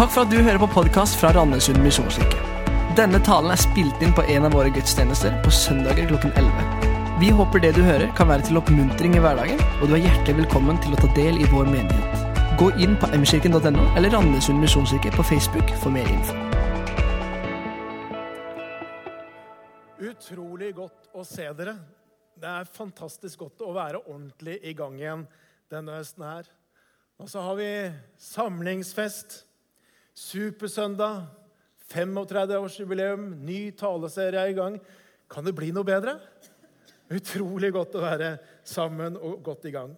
Takk for at du hører på podkast fra Randesund misjonskirke. Denne talen er spilt inn på en av våre gudstjenester på søndager klokken 11. Vi håper det du hører, kan være til oppmuntring i hverdagen, og du er hjertelig velkommen til å ta del i vår menighet. Gå inn på mkirken.no eller Randesund misjonskirke på Facebook for mer info. Utrolig godt å se dere. Det er fantastisk godt å være ordentlig i gang igjen denne høsten her. Og så har vi samlingsfest, supersøndag, 35-årsjubileum, ny taleserie er i gang. Kan det bli noe bedre? Utrolig godt å være sammen og godt i gang.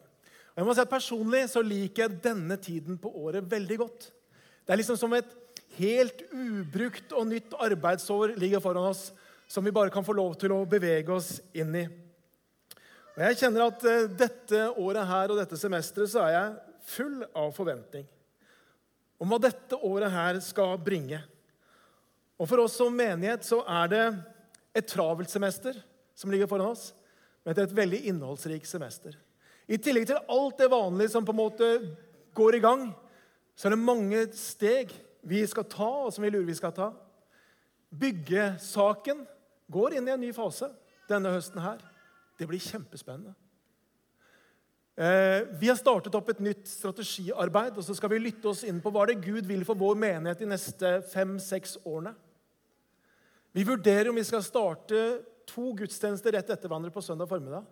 Og jeg må si at Personlig så liker jeg denne tiden på året veldig godt. Det er liksom som et helt ubrukt og nytt arbeidsår ligger foran oss, som vi bare kan få lov til å bevege oss inn i. Og Jeg kjenner at eh, dette året her og dette semesteret så er jeg full av forventning om hva dette året her skal bringe. Og For oss som menighet så er det et travelt semester som ligger foran oss, men det er et veldig innholdsrikt semester. I tillegg til alt det vanlige som på en måte går i gang, så er det mange steg vi skal ta, og som vi lurer vi skal ta. Byggesaken går inn i en ny fase denne høsten her. Det blir kjempespennende. Eh, vi har startet opp et nytt strategiarbeid, og så skal vi lytte oss inn på hva det Gud vil for vår menighet de neste fem-seks årene. Vi vurderer om vi skal starte to gudstjenester rett etter hverandre på søndag formiddag,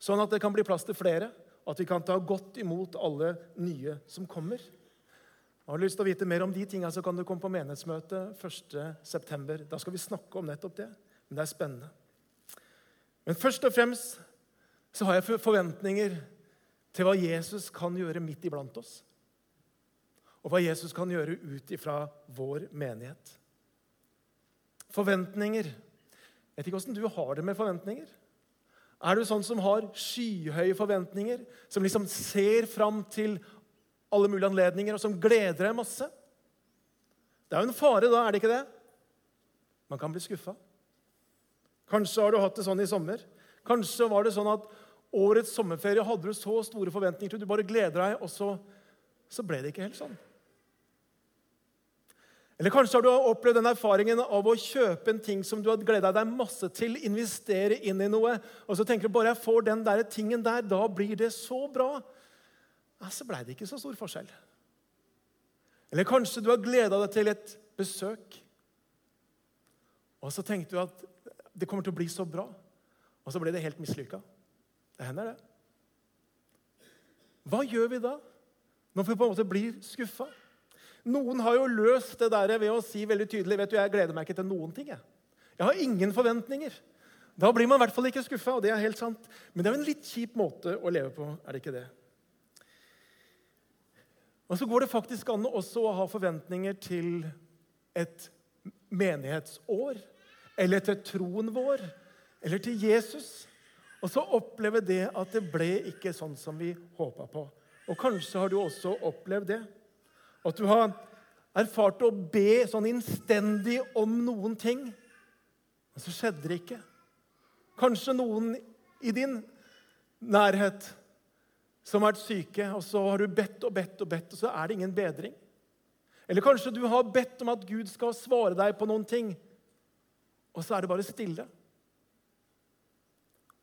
sånn at det kan bli plass til flere, og at vi kan ta godt imot alle nye som kommer. Har du lyst til å vite mer om de tingene, så kan du komme på menighetsmøte 1.9. Da skal vi snakke om nettopp det. Men det er spennende. Men først og fremst så har jeg forventninger til hva Jesus kan gjøre midt iblant oss. Og hva Jesus kan gjøre ut ifra vår menighet. Forventninger. Jeg vet ikke åssen du har det med forventninger. Er du sånn som har skyhøye forventninger, som liksom ser fram til alle mulige anledninger, og som gleder deg masse? Det er jo en fare da, er det ikke det? Man kan bli skuffa. Kanskje har du hatt det sånn i sommer. Kanskje var det sånn at årets sommerferie hadde du så store forventninger til. Du bare gleder deg, og så, så ble det ikke helt sånn. Eller kanskje har du opplevd den erfaringen av å kjøpe en ting som du har gleda deg masse til, investere inn i noe, og så tenker du bare jeg får den der tingen der, da blir det så bra. Ja, så blei det ikke så stor forskjell. Eller kanskje du har gleda deg til et besøk, og så tenkte du at det kommer til å bli så bra. Og så ble det helt mislykka. Det hender, det. Hva gjør vi da, når vi på en måte blir skuffa? Noen har jo løst det der ved å si veldig tydelig vet du, jeg gleder meg ikke til noen ting. Jeg, jeg har ingen forventninger. Da blir man i hvert fall ikke skuffa, og det er helt sant. Men det er jo en litt kjip måte å leve på, er det ikke det? Og så går det faktisk an også å ha forventninger til et menighetsår eller til troen vår eller til Jesus. Og så oppleve det at det ble ikke sånn som vi håpa på. Og kanskje har du også opplevd det. At du har erfart å be sånn innstendig om noen ting, men så skjedde det ikke. Kanskje noen i din nærhet som har vært syke, og så har du bedt og bedt og bedt, og så er det ingen bedring. Eller kanskje du har bedt om at Gud skal svare deg på noen ting, og så er det bare stille.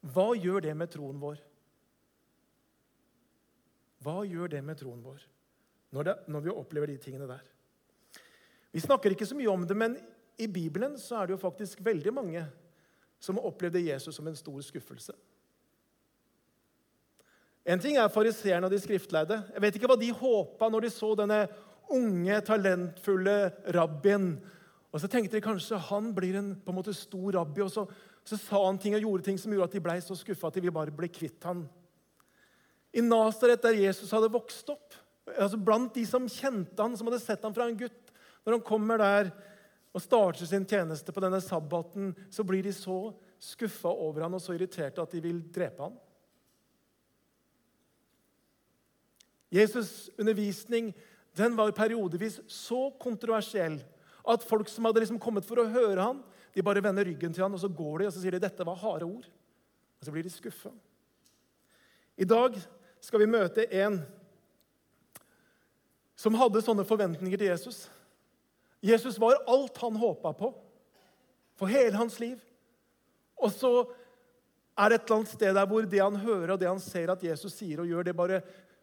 Hva gjør det med troen vår? Hva gjør det med troen vår når, det, når, vi opplever de tingene der? Vi snakker ikke så mye om det, men i Bibelen så er det jo faktisk veldig mange som opplevde Jesus som en stor skuffelse. En ting er fariseerne og de skriftleide. Jeg vet ikke hva de håpa når de så denne unge, talentfulle rabbien og så tenkte de kanskje han blir en på en måte stor rabbi. Og så, så sa han ting og gjorde ting som gjorde at de ble så skuffa at de ville bare bli kvitt han. I Nasaret, der Jesus hadde vokst opp, altså blant de som kjente han, som hadde sett han fra en gutt Når han kommer der og starter sin tjeneste på denne sabbaten, så blir de så skuffa over han og så irriterte at de vil drepe han. Jesus' undervisning den var periodevis så kontroversiell at folk som hadde liksom kommet for å høre han, de bare vender ryggen til han, og så går de og så sier de, dette var harde ord. Og så blir de skuffa. I dag skal vi møte en som hadde sånne forventninger til Jesus. Jesus var alt han håpa på for hele hans liv. Og så er det et eller annet sted der hvor det han hører og det han ser at Jesus sier og gjør, det bare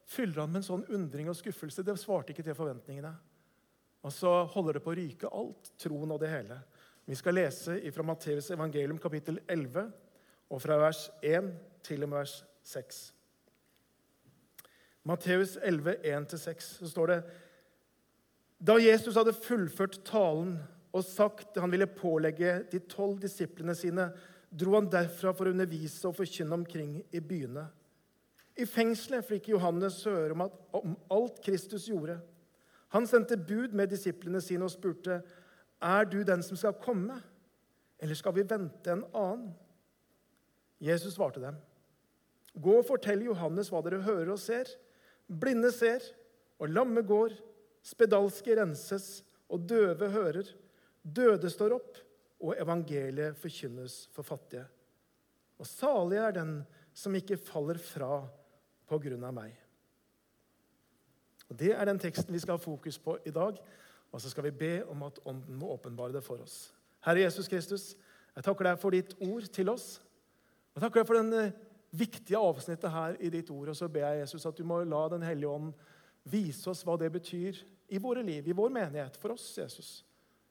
fyller han med en sånn undring og skuffelse. Det svarte ikke til forventningene. Og så holder det på å ryke alt, troen og det hele. Vi skal lese fra Matteus evangelium kapittel 11 og fra vers 1 til og med vers 6. Matteus 11, 1-6, så står det Da Jesus hadde fullført talen og sagt han ville pålegge de tolv disiplene sine, dro han derfra for å undervise og forkynne omkring i byene. I fengselet fikk Johannes høre om, at, om alt Kristus gjorde. Han sendte bud med disiplene sine og spurte, 'Er du den som skal komme, eller skal vi vente en annen?' Jesus svarte dem, 'Gå og fortell Johannes hva dere hører og ser.' Blinde ser, og lamme går, spedalske renses, og døve hører. Døde står opp, og evangeliet forkynnes for fattige. Og salig er den som ikke faller fra på grunn av meg. Og Det er den teksten vi skal ha fokus på i dag. Og så skal vi be om at Ånden må åpenbare det for oss. Herre Jesus Kristus, jeg takker deg for ditt ord til oss. Jeg takker deg for den viktige avsnittet her i ditt ord. Og så ber jeg Jesus at du må la Den hellige ånd vise oss hva det betyr i våre liv, i vår menighet, for oss, Jesus,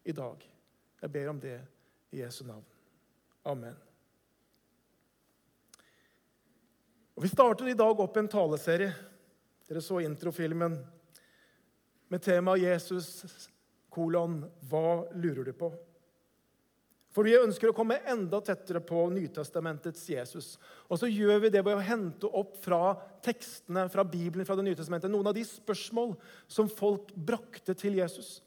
i dag. Jeg ber om det i Jesu navn. Amen. Og Vi starter i dag opp en taleserie. Dere så introfilmen med temaet 'Jesus kolon Hva lurer du på?' For vi ønsker å komme enda tettere på Nytestamentets Jesus. Og så gjør vi det ved å hente opp fra tekstene fra Bibelen fra Det nye testamentet, noen av de spørsmål som folk brakte til Jesus.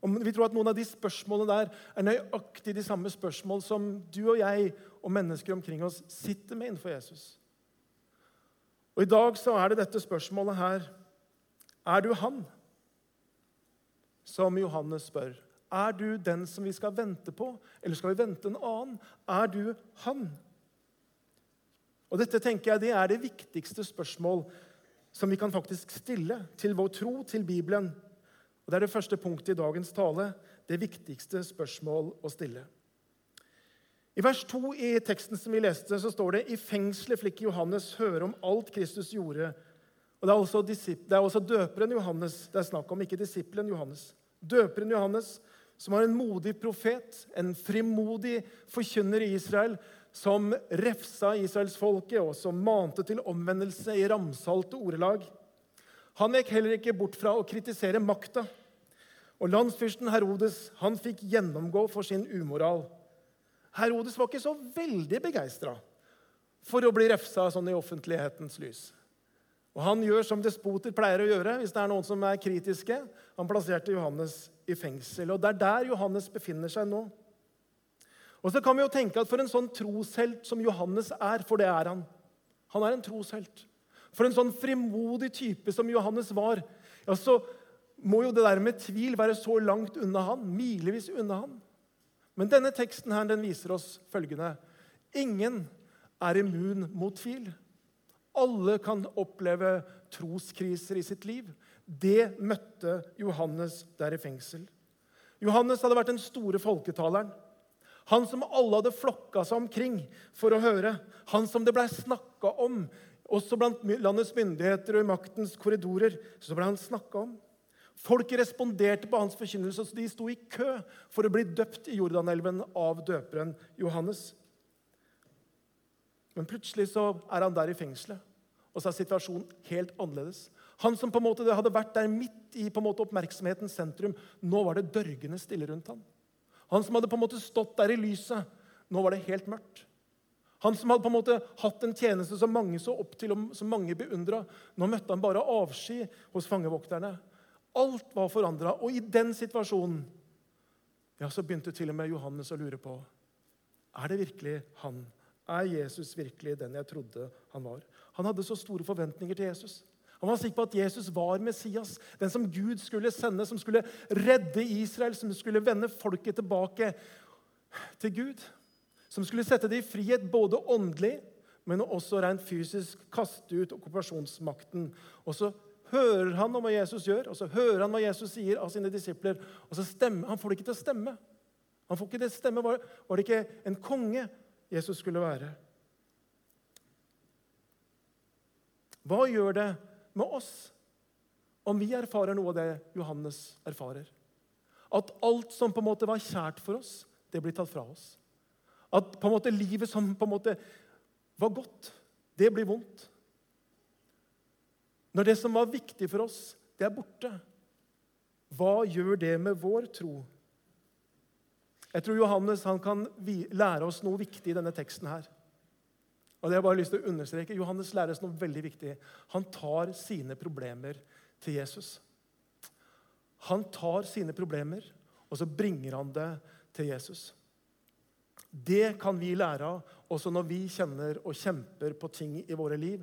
Og vi tror at noen av de spørsmålene der er nøyaktig de samme spørsmål som du og jeg og mennesker omkring oss sitter med innenfor Jesus. Og I dag så er det dette spørsmålet her Er du han? Som Johannes spør. Er du den som vi skal vente på, eller skal vi vente en annen? Er du han? Og Dette tenker jeg det er det viktigste spørsmål som vi kan faktisk stille til vår tro, til Bibelen. Og Det er det første punktet i dagens tale, det viktigste spørsmål å stille. I vers 2 i teksten som vi leste, så står det i fengselet fikk Johannes høre om alt Kristus gjorde. Og Det er også, det er også døperen Johannes det er snakk om, ikke disippelen Johannes. Døperen Johannes, som var en modig profet, en frimodig forkynner i Israel, som refsa israelsfolket, og som mante til omvendelse i ramsalte ordelag. Han gikk heller ikke bort fra å kritisere makta. Og landsfyrsten Herodes han fikk gjennomgå for sin umoral. Herodes var ikke så veldig begeistra for å bli refsa sånn i offentlighetens lys. Og Han gjør som despoter pleier å gjøre hvis det er noen som er kritiske. Han plasserte Johannes i fengsel, og det er der Johannes befinner seg nå. Og så kan vi jo tenke at For en sånn troshelt som Johannes er, for det er han Han er en troshelt. For en sånn frimodig type som Johannes var, ja, så må jo det der med tvil være så langt unna han, milevis unna han. Men denne teksten her, den viser oss følgende. Ingen er immun mot tvil. Alle kan oppleve troskriser i sitt liv. Det møtte Johannes der i fengsel. Johannes hadde vært den store folketaleren. Han som alle hadde flokka seg omkring for å høre. Han som det blei snakka om også blant landets myndigheter og i maktens korridorer så ble han om. Folk responderte på hans forkynnelse, så de sto i kø for å bli døpt i Jordanelven av døperen Johannes. Men plutselig så er han der i fengselet, og så er situasjonen helt annerledes. Han som på en måte hadde vært der midt i på en måte oppmerksomhetens sentrum, nå var det dørgende stille rundt ham. Han som hadde på en måte stått der i lyset, nå var det helt mørkt. Han som hadde på en måte hatt en tjeneste som mange så opp til, og som mange beundra. Nå møtte han bare avsky hos fangevokterne. Alt var forandra. Og i den situasjonen ja, så begynte til og med Johannes å lure på er det virkelig han. Er Jesus virkelig den jeg trodde han var? Han hadde så store forventninger til Jesus. Han var sikker på at Jesus var Messias, den som Gud skulle sende, som skulle redde Israel, som skulle vende folket tilbake til Gud som skulle sette det i frihet både åndelig, men også rent fysisk kaste ut okkupasjonsmakten. Og så hører han om hva Jesus gjør, og så hører han hva Jesus sier av sine disipler. og så stemmer, Han får det ikke til å stemme. Han får ikke det stemme. Var, var det ikke en konge Jesus skulle være? Hva gjør det med oss om vi erfarer noe av det Johannes erfarer? At alt som på en måte var kjært for oss, det blir tatt fra oss. At på en måte livet som på en måte var godt, det blir vondt. Når det som var viktig for oss, det er borte, hva gjør det med vår tro? Jeg tror Johannes han kan lære oss noe viktig i denne teksten. her. Og det har jeg bare lyst til å understreke. Johannes lærer oss noe veldig viktig. Han tar sine problemer til Jesus. Han tar sine problemer, og så bringer han det til Jesus. Det kan vi lære av også når vi kjenner og kjemper på ting i våre liv.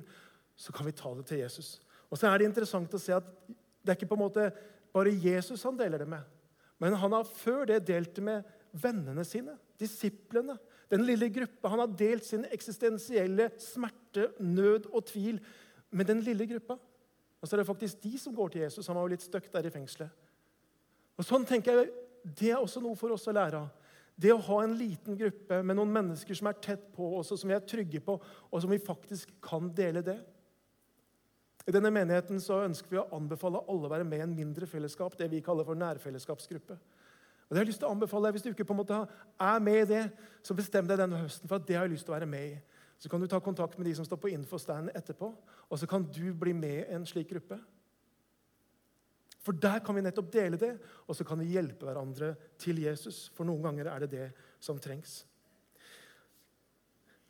Så kan vi ta det til Jesus. Og så er det interessant å se at det er ikke på en måte bare Jesus han deler det med. Men han har før det delt det med vennene sine, disiplene. Den lille gruppa. Han har delt sin eksistensielle smerte, nød og tvil med den lille gruppa. Og så er det faktisk de som går til Jesus. Han var jo litt støkk der i fengselet. Og sånn tenker jeg, Det er også noe for oss å lære av. Det å ha en liten gruppe med noen mennesker som er tett på oss, og som vi er trygge på, og som vi faktisk kan dele det. I denne menigheten så ønsker vi å anbefale alle å være med i en mindre fellesskap, det vi kaller for nærfellesskapsgruppe. Og det har jeg lyst til å anbefale deg, Hvis du ikke på en måte er med i det, så bestem deg denne høsten for at det har jeg lyst til å være med i. Så kan du ta kontakt med de som står på infostand etterpå, og så kan du bli med i en slik gruppe. For der kan vi nettopp dele det, og så kan vi hjelpe hverandre til Jesus. For noen ganger er det det som trengs.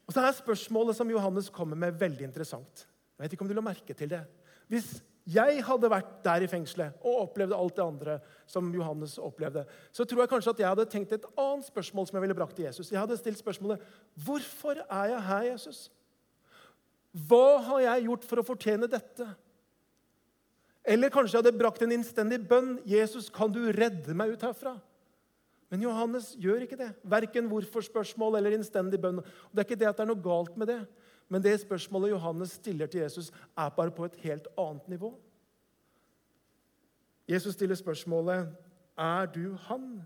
Og så er spørsmålet som Johannes kommer med, veldig interessant. Jeg vet ikke om du la merke til det. Hvis jeg hadde vært der i fengselet og opplevde alt det andre som Johannes opplevde, så tror jeg kanskje at jeg hadde tenkt et annet spørsmål som jeg ville brakt til Jesus. Jeg hadde stilt spørsmålet Hvorfor er jeg her, Jesus? Hva har jeg gjort for å fortjene dette? Eller kanskje jeg hadde brakt en innstendig bønn. 'Jesus, kan du redde meg ut herfra?' Men Johannes gjør ikke det. Verken hvorfor-spørsmål eller innstendig bønn. Det er ikke det at det er noe galt med det, men det spørsmålet Johannes stiller til Jesus, er bare på et helt annet nivå. Jesus stiller spørsmålet, 'Er du han?'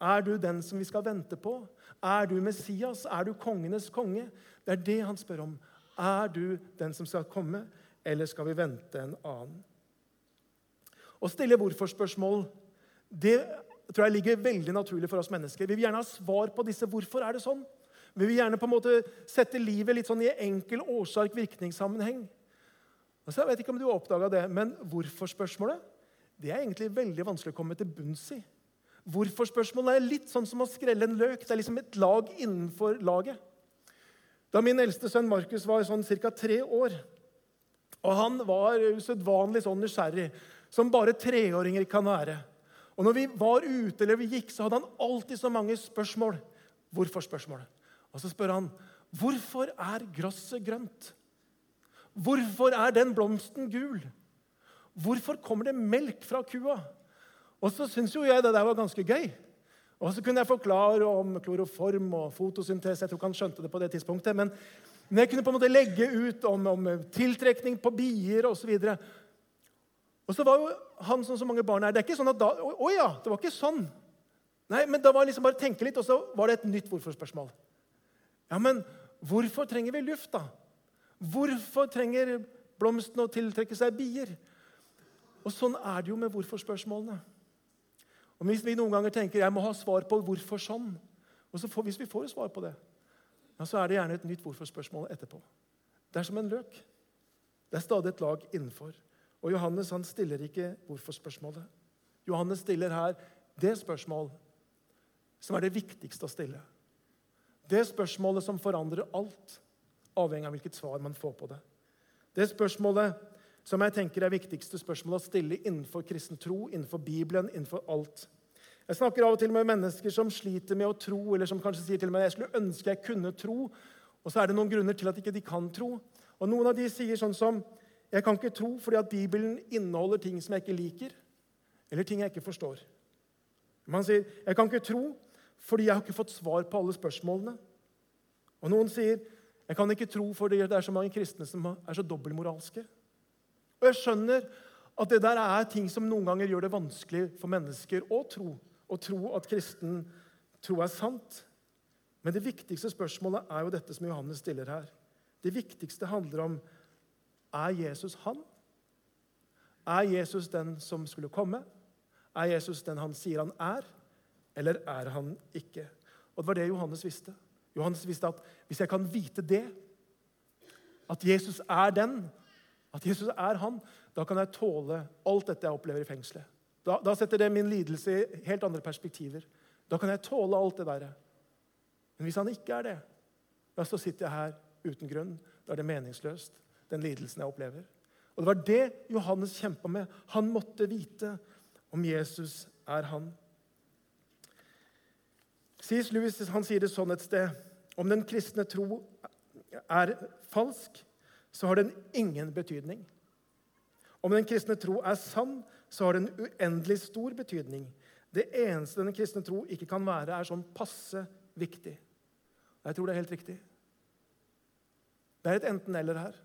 Er du den som vi skal vente på? Er du Messias? Er du kongenes konge? Det er det han spør om. Er du den som skal komme, eller skal vi vente en annen? Å stille hvorfor-spørsmål det tror jeg ligger veldig naturlig for oss mennesker. Vi vil gjerne ha svar på disse 'hvorfor er det sånn'? Vi vil gjerne på en måte sette livet litt sånn i enkel årsak-virkningssammenheng. Altså, jeg vet ikke om du har det, men hvorfor-spørsmålet det er egentlig veldig vanskelig å komme til bunns i. Hvorfor-spørsmålet er litt sånn som å skrelle en løk. Det er liksom et lag innenfor laget. Da min eldste sønn Markus var sånn ca. tre år, og han var usedvanlig sånn nysgjerrig som bare treåringer kan være. Og når vi var ute eller vi gikk, så hadde han alltid så mange spørsmål. Hvorfor-spørsmålet. Og så spør han hvorfor er gresset grønt? Hvorfor er den blomsten gul? Hvorfor kommer det melk fra kua? Og så syns jo jeg det der var ganske gøy. Og så kunne jeg forklare om kloroform og fotosyntese. Jeg tror ikke han skjønte det på det tidspunktet. Men, jeg kunne på en måte legge ut om, om tiltrekning på bier osv. Og så var jo han som så mange barn er. Det er ikke sånn at da, Å ja, det var ikke sånn. Nei, men da var liksom bare tenke litt, og så var det et nytt hvorfor-spørsmål. Ja, men hvorfor trenger vi luft, da? Hvorfor trenger blomstene å tiltrekke seg bier? Og Sånn er det jo med hvorfor-spørsmålene. Og Hvis vi noen ganger tenker jeg må ha svar på hvorfor sånn, og så får, hvis vi får svar på det, ja, så er det gjerne et nytt hvorfor-spørsmål etterpå. Det er som en løk. Det er stadig et lag innenfor. Og Johannes han stiller ikke hvorfor-spørsmålet. Johannes stiller her det spørsmål som er det viktigste å stille. Det spørsmålet som forandrer alt, avhengig av hvilket svar man får på det. Det spørsmålet som jeg tenker er viktigste spørsmålet å stille innenfor kristen tro, innenfor Bibelen, innenfor alt. Jeg snakker av og til med mennesker som sliter med å tro, eller som kanskje sier til meg jeg skulle ønske jeg kunne tro, og så er det noen grunner til at ikke de kan tro. Og Noen av de sier sånn som jeg kan ikke tro fordi at Bibelen inneholder ting som jeg ikke liker, eller ting jeg ikke forstår. Man sier jeg kan ikke tro fordi jeg har ikke fått svar på alle spørsmålene. Og noen sier jeg kan ikke tro fordi det er så mange kristne som er så dobbeltmoralske. Og jeg skjønner at det der er ting som noen ganger gjør det vanskelig for mennesker å tro. Å tro at kristen tro er sant. Men det viktigste spørsmålet er jo dette som Johannes stiller her. Det viktigste handler om er Jesus han? Er Jesus den som skulle komme? Er Jesus den han sier han er? Eller er han ikke? Og Det var det Johannes visste. Johannes visste at hvis jeg kan vite det, at Jesus er den, at Jesus er han, da kan jeg tåle alt dette jeg opplever i fengselet. Da, da setter det min lidelse i helt andre perspektiver. Da kan jeg tåle alt det der. Men hvis han ikke er det, ja, så sitter jeg her uten grunn. Da er det meningsløst, den lidelsen jeg opplever. Og Det var det Johannes kjempa med. Han måtte vite om Jesus er han. C.S. Lewis han sier det sånn et sted Om den kristne tro er falsk, så har den ingen betydning. Om den kristne tro er sann, så har den uendelig stor betydning. Det eneste den kristne tro ikke kan være, er sånn passe viktig. Jeg tror det er helt riktig. Det er et enten-eller her.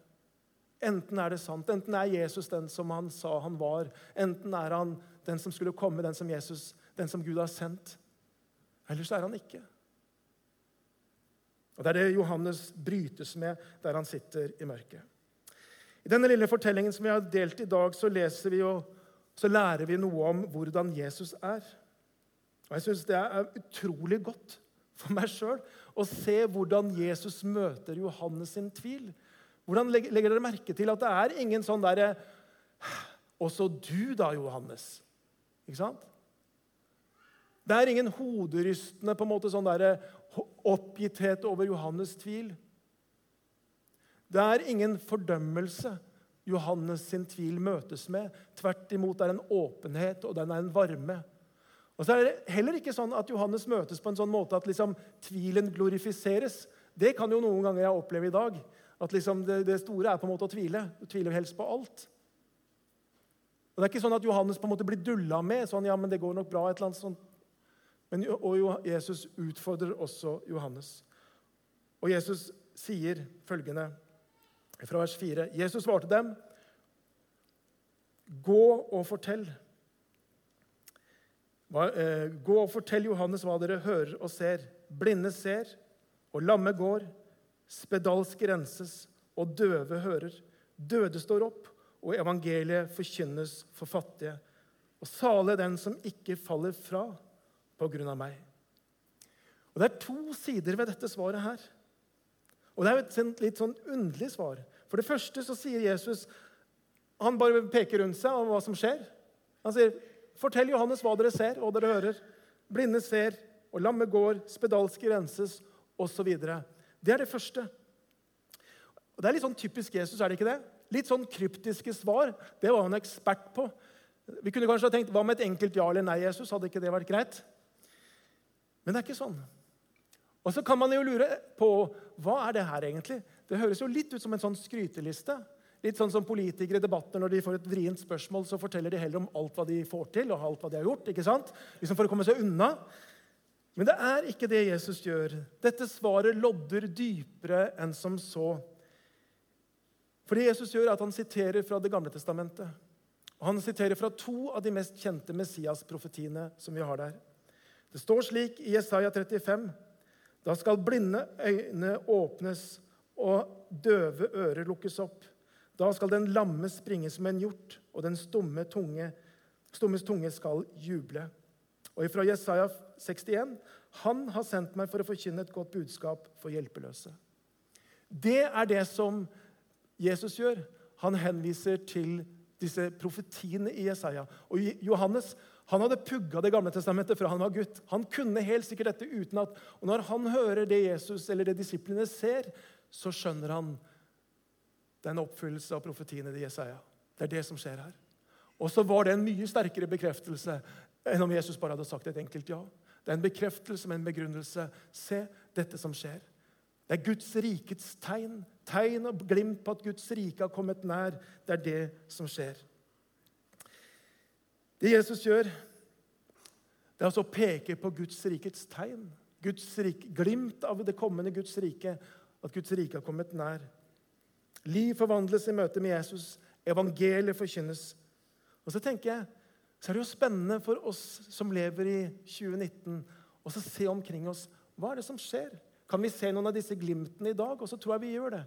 Enten er det sant, enten er Jesus den som han sa han var, enten er han den som skulle komme, den som, Jesus, den som Gud har sendt. Eller så er han ikke. Og Det er det Johannes brytes med der han sitter i mørket. I denne lille fortellingen som vi har delt i dag, så leser vi og så lærer vi noe om hvordan Jesus er. Og Jeg syns det er utrolig godt for meg sjøl å se hvordan Jesus møter Johannes sin tvil. Hvordan Legger dere merke til at det er ingen sånn derre Også du, da, Johannes. Ikke sant? Det er ingen hoderystende på en måte sånn der, oppgitthet over Johannes' tvil. Det er ingen fordømmelse Johannes sin tvil møtes med. Tvert imot det er en åpenhet, og den er en varme. Og så er det heller ikke sånn at Johannes møtes på en sånn måte at liksom, tvilen glorifiseres. Det kan jo noen ganger jeg oppleve i dag. At liksom det, det, store er på en måte å tvile. Du tviler helst på alt. Og Det er ikke sånn at Johannes på en måte blir dulla med. sånn, ja, men det går nok bra, et eller annet sånt men, og Jesus utfordrer også Johannes. Og Jesus sier følgende fra vers 4.: Jesus svarte dem, 'Gå og fortell.' Eh, gå og fortell Johannes hva dere hører og ser. Blinde ser, og lamme går. Spedalske renses, og døve hører. Døde står opp, og evangeliet forkynnes for fattige. Og sale den som ikke faller fra på grunn av meg. Og Det er to sider ved dette svaret her. Og Det er et litt sånn underlig svar. For det første så sier Jesus Han bare peker rundt seg om hva som skjer. Han sier, 'Fortell Johannes hva dere ser og dere hører.' Blinde ser, og lamme går, spedalske renses, osv. Det er det første. Og Det er litt sånn typisk Jesus, er det ikke det? Litt sånn kryptiske svar. Det var han ekspert på. Vi kunne kanskje ha tenkt hva med et enkelt ja eller nei, Jesus? Hadde ikke det vært greit? Men det er ikke sånn. Og så kan man jo lure på hva er det her egentlig? Det høres jo litt ut som en sånn skryteliste. Litt sånn som Politikere i debatter når de får et vrient spørsmål, så forteller de heller om alt hva de får til, og alt hva de har gjort. ikke sant? Liksom for å komme seg unna. Men det er ikke det Jesus gjør. Dette svaret lodder dypere enn som så. For det Jesus gjør, er at han siterer fra Det gamle testamentet. Og Han siterer fra to av de mest kjente Messias-profetiene som vi har der. Det står slik i Jesaja 35.: Da skal blinde øyne åpnes og døve ører lukkes opp. Da skal den lamme springe som en hjort, og den stumme tunge, stummes tunge skal juble. Og ifra Jesaja 61.: Han har sendt meg for å forkynne et godt budskap for hjelpeløse. Det er det som Jesus gjør. Han henviser til disse profetiene i Jesaja. Og Johannes han hadde pugga Det gamle testamentet fra han var gutt. Han kunne helt sikkert dette uten at, og Når han hører det Jesus eller det disiplene ser, så skjønner han er oppfyllelse av profetiene til Jesaja. Det er det som skjer her. Og så var det en mye sterkere bekreftelse enn om Jesus bare hadde sagt et enkelt ja. Det er en bekreftelse med en begrunnelse. Se dette som skjer. Det er Guds rikets tegn. Tegn og glimt på at Guds rike har kommet nær. Det er det som skjer. Det Jesus gjør, det er altså å peke på Guds rikets tegn. Guds rike, glimt av det kommende Guds rike, at Guds rike har kommet nær. Liv forvandles i møte med Jesus. Evangeliet forkynnes. Og så tenker jeg, så er det jo spennende for oss som lever i 2019, å se omkring oss. Hva er det som skjer? Kan vi se noen av disse glimtene i dag? Og så tror jeg vi gjør det.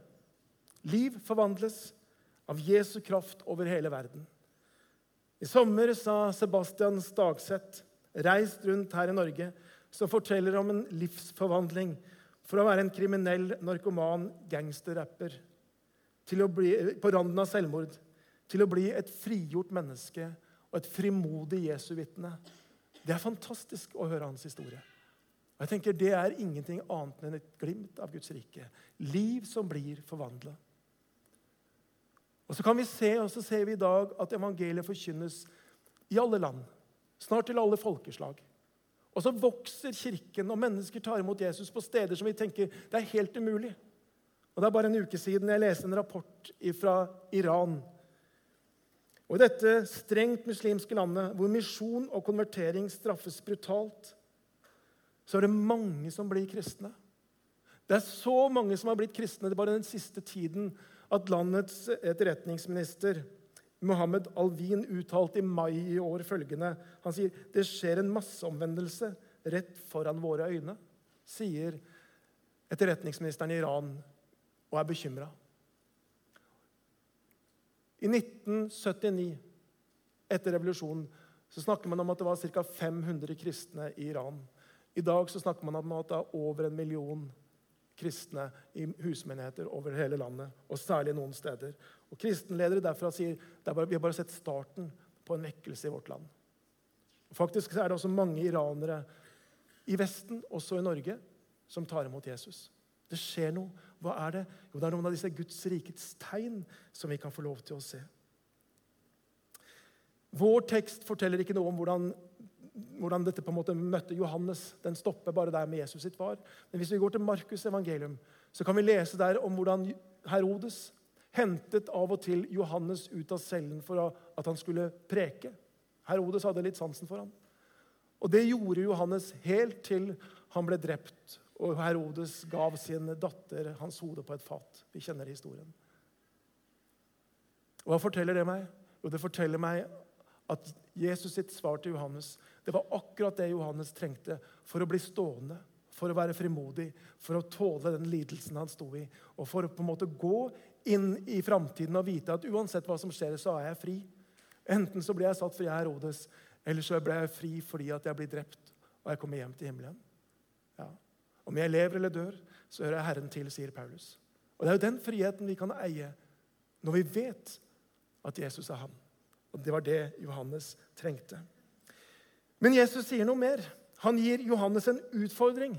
Liv forvandles av Jesu kraft over hele verden. I sommer sa Sebastian Stagseth, reist rundt her i Norge, som forteller om en livsforvandling fra å være en kriminell, narkoman, gangsterrapper på randen av selvmord til å bli et frigjort menneske og et frimodig Jesu vitne. Det er fantastisk å høre hans historie. Og jeg tenker Det er ingenting annet enn et glimt av Guds rike. Liv som blir forvandla. Og så kan vi se, og så ser vi i dag at evangeliet forkynnes i alle land. Snart til alle folkeslag. Og så vokser Kirken, og mennesker tar imot Jesus på steder som vi tenker det er helt umulig. Og Det er bare en uke siden jeg leste en rapport fra Iran. Og I dette strengt muslimske landet, hvor misjon og konvertering straffes brutalt, så er det mange som blir kristne. Det er så mange som har blitt kristne det bare den siste tiden at landets etterretningsminister Mohammed Alvin uttalte i mai i år følgende Han sier det skjer en masseomvendelse rett foran våre øyne, sier etterretningsministeren i Iran og er bekymra. I 1979, etter revolusjonen, så snakker man om at det var ca. 500 kristne i Iran. I dag så snakker man om at det er over en million kristne i husmenigheter over hele landet, og særlig noen steder. Og Kristenledere derfra sier at vi har bare sett starten på en vekkelse i vårt land. Faktisk er det også mange iranere i Vesten, også i Norge, som tar imot Jesus. Det skjer noe. Hva er det? Jo, det er noen av disse Guds rikets tegn som vi kan få lov til å se. Vår tekst forteller ikke noe om hvordan hvordan dette på en måte møtte Johannes. Den stopper bare der med Jesus sitt var. Men hvis vi går til Markus' evangelium, så kan vi lese der om hvordan Herodes hentet av og til Johannes ut av cellen for at han skulle preke. Herodes hadde litt sansen for ham. Og det gjorde Johannes helt til han ble drept, og Herodes gav sin datter hans hode på et fat. Vi kjenner historien. Og Hva forteller det meg? Jo, det forteller meg at Jesus sitt svar til Johannes det var akkurat det Johannes trengte for å bli stående, for å være frimodig, for å tåle den lidelsen han sto i, og for å på en måte gå inn i framtiden og vite at uansett hva som skjer, så er jeg fri. Enten så blir jeg satt fri er Herodes, eller så blir jeg fri fordi at jeg blir drept og jeg kommer hjem til himmelen. Ja. Om jeg lever eller dør, så hører jeg Herren til, sier Paulus. Og Det er jo den friheten vi kan eie når vi vet at Jesus er han. Og Det var det Johannes trengte. Men Jesus sier noe mer. Han gir Johannes en utfordring.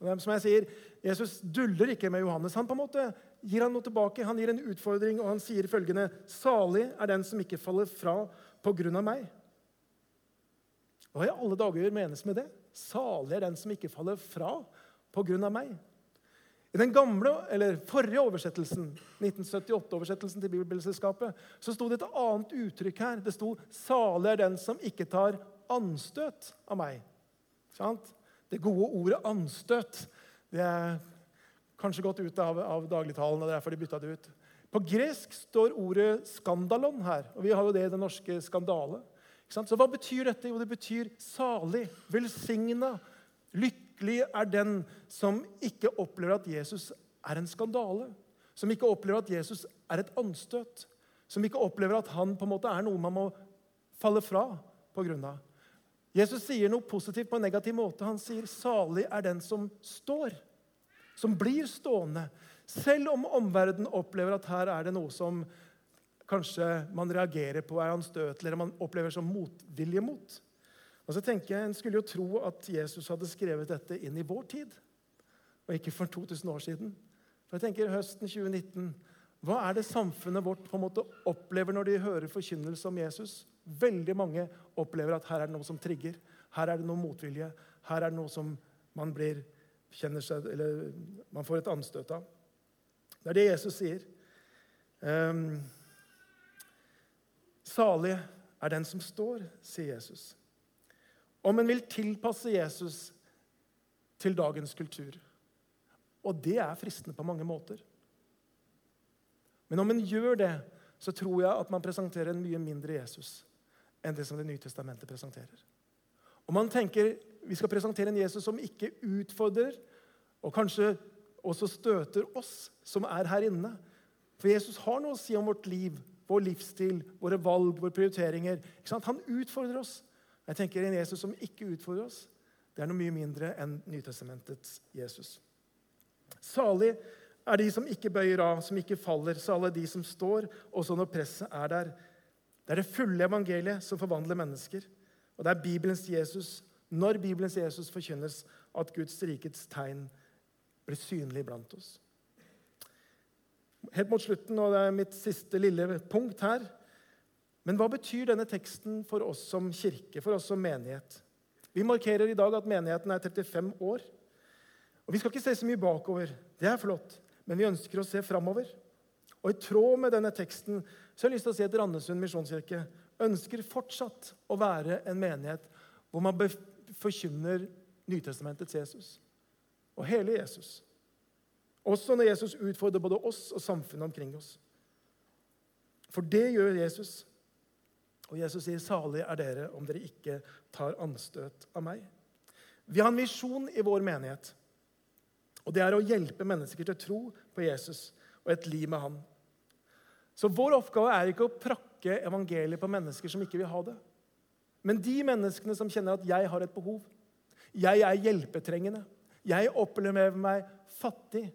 Som jeg sier, Jesus duller ikke med Johannes. Han på en måte gir han noe tilbake. Han gir en utfordring, og han sier følgende.: Salig er den som ikke faller fra på grunn av meg. Hva i alle dager menes med det? Salig er den som ikke faller fra på grunn av meg. I den gamle, eller forrige oversettelsen, 1978-oversettelsen til Bibelselskapet, så sto det et annet uttrykk her. Det sto 'Salig er den som ikke tar anstøt av meg. Det gode ordet 'anstøt' det er kanskje gått ut av, av dagligtalen. og det er derfor de bytta det ut. På gresk står ordet 'skandalon' her. og Vi har jo det i den norske skandale. Så hva betyr dette? Jo, det betyr salig, velsigna, lykkelig er den som ikke opplever at Jesus er en skandale. Som ikke opplever at Jesus er et anstøt. Som ikke opplever at han på en måte er noe man må falle fra på grunn av. Jesus sier noe positivt på en negativ måte. Han sier 'salig er den som står', som blir stående. Selv om omverdenen opplever at her er det noe som kanskje man reagerer på, er anstøtelig, eller man opplever som motvilje mot. Og så tenker jeg, En skulle jo tro at Jesus hadde skrevet dette inn i vår tid, og ikke for 2000 år siden. For jeg tenker Høsten 2019 hva er det samfunnet vårt på en måte opplever når de hører forkynnelse om Jesus? Veldig mange opplever at her er det noe som trigger. Her er det noe motvilje. Her er det noe som man blir, kjenner seg, eller man får et anstøt av. Det er det Jesus sier. Um, Salig er den som står, sier Jesus. Om en vil tilpasse Jesus til dagens kultur. Og det er fristende på mange måter. Men om en gjør det, så tror jeg at man presenterer en mye mindre Jesus enn det som Det nye testamentet presenterer. Og man tenker vi skal presentere en Jesus som ikke utfordrer, og kanskje også støter oss som er her inne. For Jesus har noe å si om vårt liv, vår livsstil, våre valg, våre prioriteringer. Han utfordrer oss. Jeg tenker En Jesus som ikke utfordrer oss, det er noe mye mindre enn Nytestamentets Jesus. Salig er de som ikke bøyer av, som ikke faller. Salig de som står, også når presset er der. Det er det fulle evangeliet som forvandler mennesker. Og det er Bibelens Jesus, når Bibelens Jesus forkynnes, at Guds rikets tegn blir synlig blant oss. Helt mot slutten, og det er mitt siste lille punkt her. Men hva betyr denne teksten for oss som kirke, for oss som menighet? Vi markerer i dag at menigheten er 35 år. Og Vi skal ikke se så mye bakover. Det er flott. Men vi ønsker å se framover. Og i tråd med denne teksten så har jeg lyst til å si at Randesund misjonskirke ønsker fortsatt å være en menighet hvor man forkynner Nytestamentets Jesus og hele Jesus. Også når Jesus utfordrer både oss og samfunnet omkring oss. For det gjør Jesus. Og Jesus sier, 'Salig er dere om dere ikke tar anstøt av meg'. Vi har en visjon i vår menighet. Og det er å hjelpe mennesker til å tro på Jesus og et liv med han. Så vår oppgave er ikke å prakke evangeliet på mennesker som ikke vil ha det. Men de menneskene som kjenner at 'jeg har et behov', 'jeg er hjelpetrengende', 'jeg opplever meg fattig',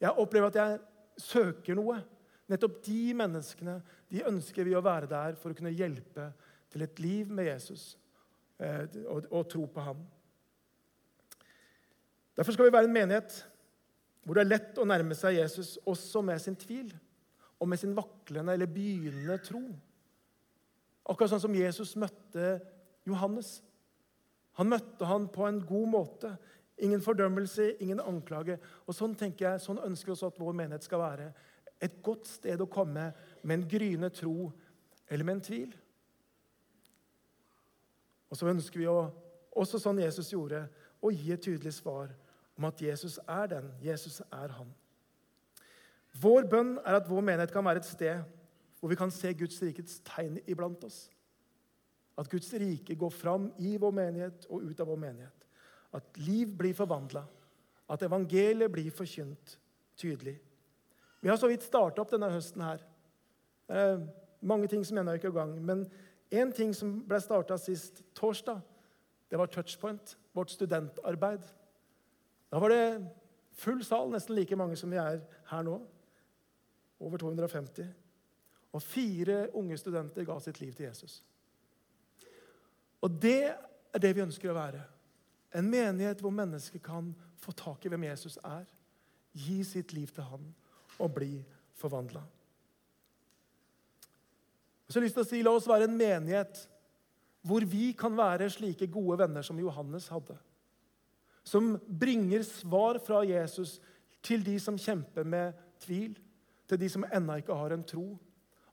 'jeg opplever at jeg søker noe', nettopp de menneskene de ønsker vi å være der for å kunne hjelpe til et liv med Jesus eh, og, tro på ham. Derfor skal vi være en menighet hvor det er lett å nærme seg Jesus også med sin tvil og med sin vaklende eller begynnende tro. Akkurat sånn som Jesus møtte Johannes. Han møtte han på en god måte. Ingen fordømmelse, ingen anklage. Og Sånn tenker jeg, sånn ønsker vi også at vår menighet skal være. Et godt sted å komme med en gryende tro eller med en tvil. Og så ønsker vi å, også sånn Jesus gjorde, å gi et tydelig svar om at Jesus er den. Jesus er han. Vår bønn er at vår menighet kan være et sted hvor vi kan se Guds rikets tegn iblant oss. At Guds rike går fram i vår menighet og ut av vår menighet. At liv blir forvandla. At evangeliet blir forkynt tydelig. Vi har så vidt starta opp denne høsten her. Det er mange ting som ennå ikke er i gang. Men én ting som ble starta sist torsdag, det var Touchpoint, vårt studentarbeid. Da var det full sal, nesten like mange som vi er her nå. Over 250. Og fire unge studenter ga sitt liv til Jesus. Og det er det vi ønsker å være. En menighet hvor mennesker kan få tak i hvem Jesus er, gi sitt liv til han og bli forvandla. Så jeg har lyst til å si, La oss være en menighet hvor vi kan være slike gode venner som Johannes hadde som bringer svar fra Jesus til de som kjemper med tvil, til de som ennå ikke har en tro.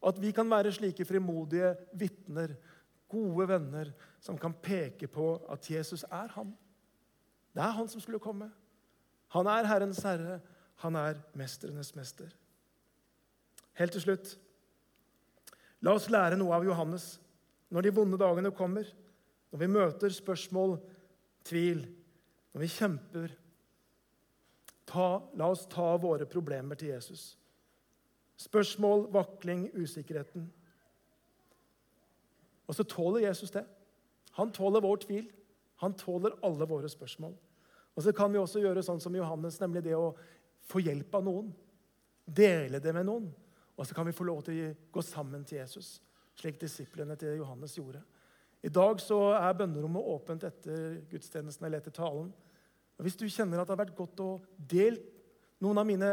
At vi kan være slike frimodige vitner, gode venner, som kan peke på at Jesus er han. Det er han som skulle komme. Han er Herrens herre. Han er mestrenes mester. Helt til slutt La oss lære noe av Johannes når de vonde dagene kommer, når vi møter spørsmål, tvil, når vi kjemper, ta, la oss ta våre problemer til Jesus. Spørsmål, vakling, usikkerheten. Og så tåler Jesus det. Han tåler vår tvil. Han tåler alle våre spørsmål. Og så kan vi også gjøre sånn som Johannes, nemlig det å få hjelp av noen. Dele det med noen. Og så kan vi få lov til å gå sammen til Jesus, slik disiplene til Johannes gjorde. I dag så er bønnerommet åpent etter gudstjenesten eller etter talen. Og Hvis du kjenner at det har vært godt å dele noen av mine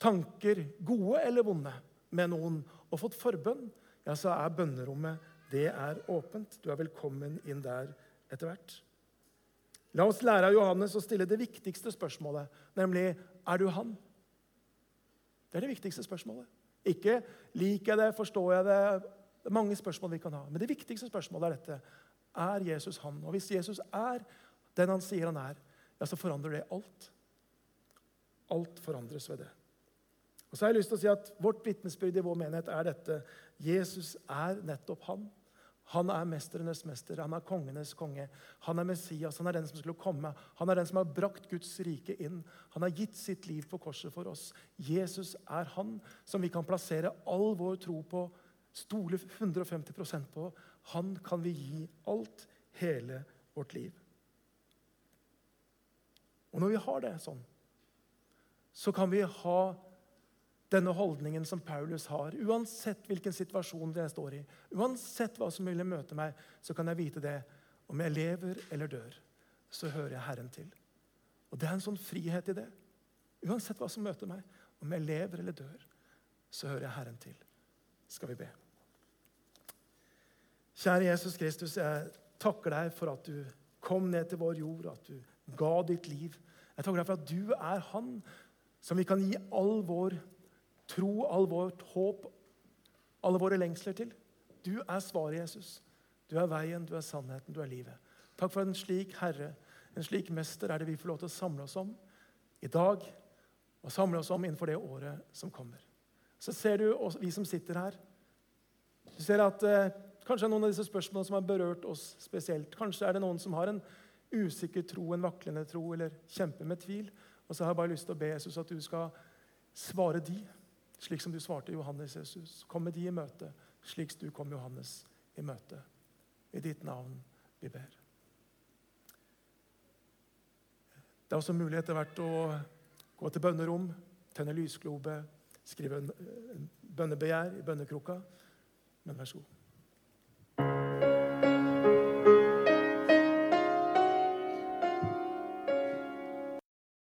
tanker, gode eller vonde, med noen og fått forbønn, ja, så er bønnerommet det er åpent. Du er velkommen inn der etter hvert. La oss lære av Johannes å stille det viktigste spørsmålet, nemlig er du han? Det er det viktigste spørsmålet. Ikke liker jeg det, forstår jeg det Det er mange spørsmål vi kan ha. Men det viktigste spørsmålet er dette. Er Jesus han? Og hvis Jesus er den han sier han er, ja, så forandrer det alt. Alt forandres ved det. Og så har jeg lyst til å si at Vårt vitnesbyrd i vår menighet er dette. Jesus er nettopp han. Han er mestrenes mester, han er kongenes konge. Han er Messias, han er den som skulle komme. Han er den som har brakt Guds rike inn. Han har gitt sitt liv på korset for oss. Jesus er han som vi kan plassere all vår tro på, stole 150% på. Han kan vi gi alt, hele vårt liv. Og når vi har det sånn, så kan vi ha denne holdningen som Paulus har. Uansett hvilken situasjon jeg står i, uansett hva som vil møte meg, så kan jeg vite det. Om jeg lever eller dør, så hører jeg Herren til. Og Det er en sånn frihet i det. Uansett hva som møter meg, om jeg lever eller dør, så hører jeg Herren til. Skal vi be. Kjære Jesus Kristus, jeg takker deg for at du kom ned til vår jord, at du ga ditt liv. Jeg takker deg for at du er Han som vi kan gi all vår tro, all vårt håp, alle våre lengsler til. Du er svaret, Jesus. Du er veien, du er sannheten, du er livet. Takk for en slik Herre, en slik Mester, er det vi får lov til å samle oss om i dag. Og samle oss om innenfor det året som kommer. Så ser du vi som sitter her. Du ser at eh, Kanskje er noen av disse spørsmålene som har berørt oss spesielt. Kanskje er det noen som har en usikker tro, en vaklende tro, eller kjemper med tvil. Og så har jeg bare lyst til å be Jesus at du skal svare de slik som du svarte Johannes Jesus. Kom med de i møte, slik du kom Johannes i møte. I ditt navn vi ber. Det er også mulig etter hvert å gå til bønnerom, tenne lysglobe, skrive en bønnebegjær i bønnekrukka. Men vær så god.